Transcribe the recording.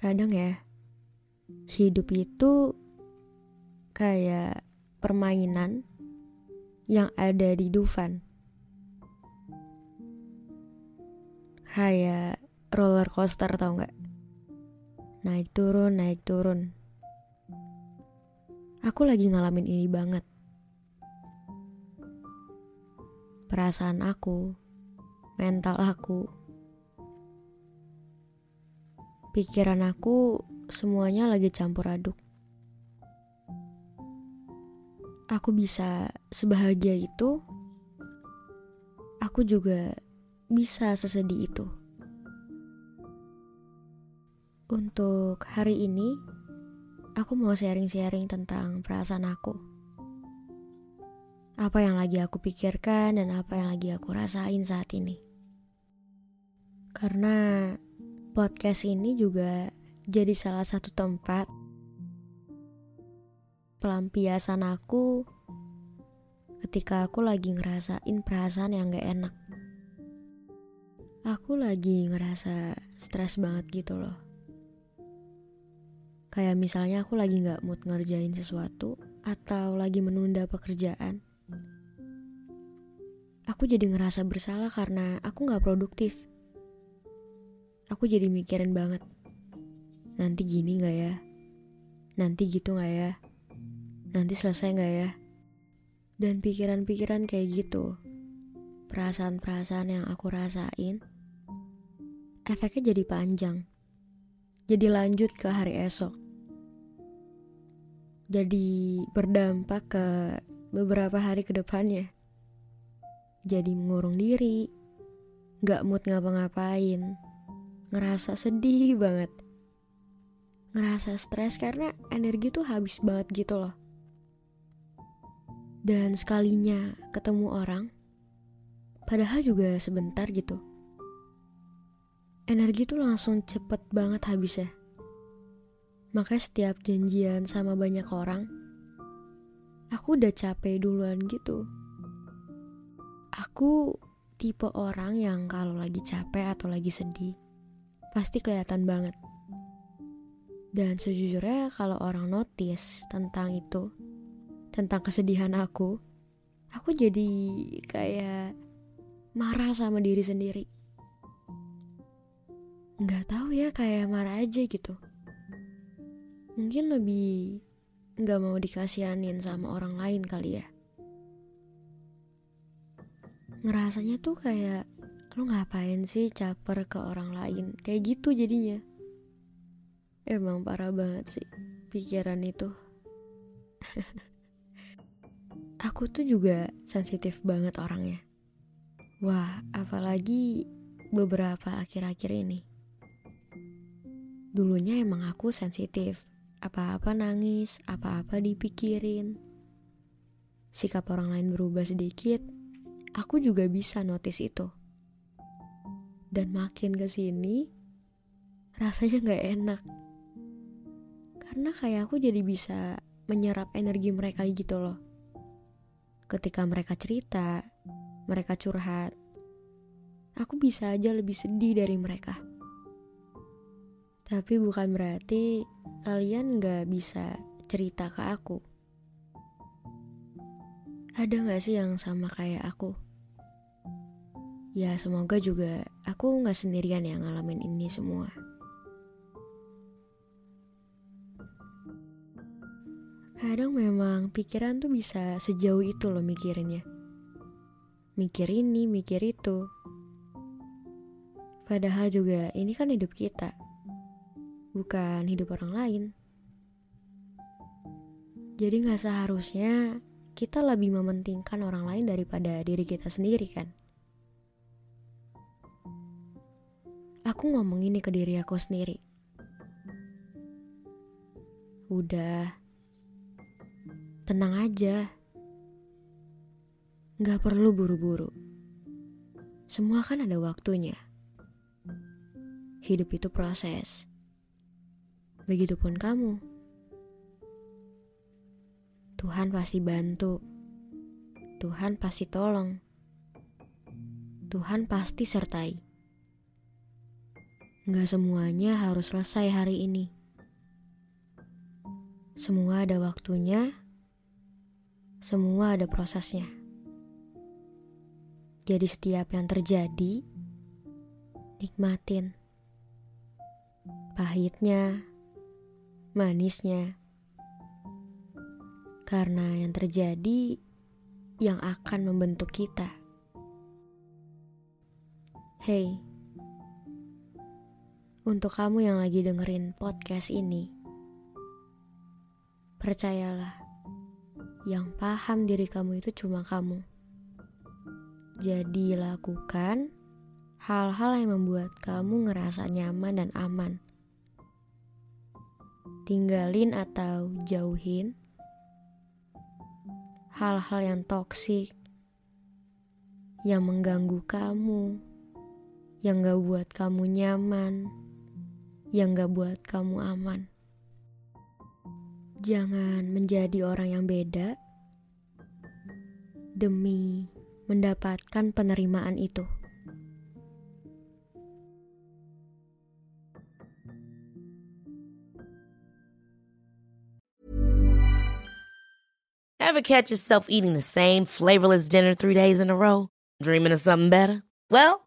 Kadang ya, hidup itu kayak permainan yang ada di Dufan. Kayak roller coaster tau nggak? Naik turun, naik turun. Aku lagi ngalamin ini banget. Perasaan aku, mental aku, pikiran aku semuanya lagi campur aduk. Aku bisa sebahagia itu, aku juga bisa sesedih itu. Untuk hari ini, aku mau sharing-sharing tentang perasaan aku. Apa yang lagi aku pikirkan dan apa yang lagi aku rasain saat ini. Karena podcast ini juga jadi salah satu tempat pelampiasan aku ketika aku lagi ngerasain perasaan yang gak enak. Aku lagi ngerasa stres banget gitu loh. Kayak misalnya aku lagi gak mood ngerjain sesuatu atau lagi menunda pekerjaan. Aku jadi ngerasa bersalah karena aku gak produktif. Aku jadi mikirin banget. Nanti gini gak ya? Nanti gitu gak ya? Nanti selesai gak ya? Dan pikiran-pikiran kayak gitu. Perasaan-perasaan yang aku rasain. Efeknya jadi panjang. Jadi lanjut ke hari esok. Jadi berdampak ke beberapa hari ke depannya. Jadi mengurung diri. Gak mood ngapa-ngapain ngerasa sedih banget. Ngerasa stres karena energi tuh habis banget gitu loh. Dan sekalinya ketemu orang, padahal juga sebentar gitu. Energi tuh langsung cepet banget habisnya. Makanya setiap janjian sama banyak orang, aku udah capek duluan gitu. Aku tipe orang yang kalau lagi capek atau lagi sedih, pasti kelihatan banget. Dan sejujurnya kalau orang notice tentang itu, tentang kesedihan aku, aku jadi kayak marah sama diri sendiri. Nggak tahu ya kayak marah aja gitu. Mungkin lebih nggak mau dikasihanin sama orang lain kali ya. Ngerasanya tuh kayak lu ngapain sih caper ke orang lain? Kayak gitu jadinya. Emang parah banget sih pikiran itu. Aku tuh juga sensitif banget orangnya. Wah apalagi beberapa akhir-akhir ini. Dulunya emang aku sensitif. Apa-apa nangis apa-apa dipikirin. Sikap orang lain berubah sedikit aku juga bisa notice itu dan makin ke sini rasanya nggak enak. Karena kayak aku jadi bisa menyerap energi mereka gitu loh. Ketika mereka cerita, mereka curhat, aku bisa aja lebih sedih dari mereka. Tapi bukan berarti kalian nggak bisa cerita ke aku. Ada gak sih yang sama kayak aku? Ya semoga juga aku nggak sendirian yang ngalamin ini semua. Kadang memang pikiran tuh bisa sejauh itu loh mikirinnya. Mikir ini, mikir itu. Padahal juga ini kan hidup kita. Bukan hidup orang lain. Jadi gak seharusnya kita lebih mementingkan orang lain daripada diri kita sendiri kan? Aku ngomong ini ke diri aku sendiri. Udah, tenang aja. Gak perlu buru-buru. Semua kan ada waktunya. Hidup itu proses. Begitupun kamu. Tuhan pasti bantu. Tuhan pasti tolong. Tuhan pasti sertai. Gak semuanya harus selesai hari ini. Semua ada waktunya, semua ada prosesnya. Jadi setiap yang terjadi, nikmatin. Pahitnya, manisnya, karena yang terjadi yang akan membentuk kita. Hey, untuk kamu yang lagi dengerin podcast ini, percayalah, yang paham diri kamu itu cuma kamu. Jadi, lakukan hal-hal yang membuat kamu ngerasa nyaman dan aman. Tinggalin atau jauhin hal-hal yang toksik, yang mengganggu kamu, yang gak buat kamu nyaman, yang gak buat kamu aman. Jangan menjadi orang yang beda demi mendapatkan penerimaan itu. Ever catch yourself eating the same flavorless dinner three days in a row? Dreaming of something better? Well,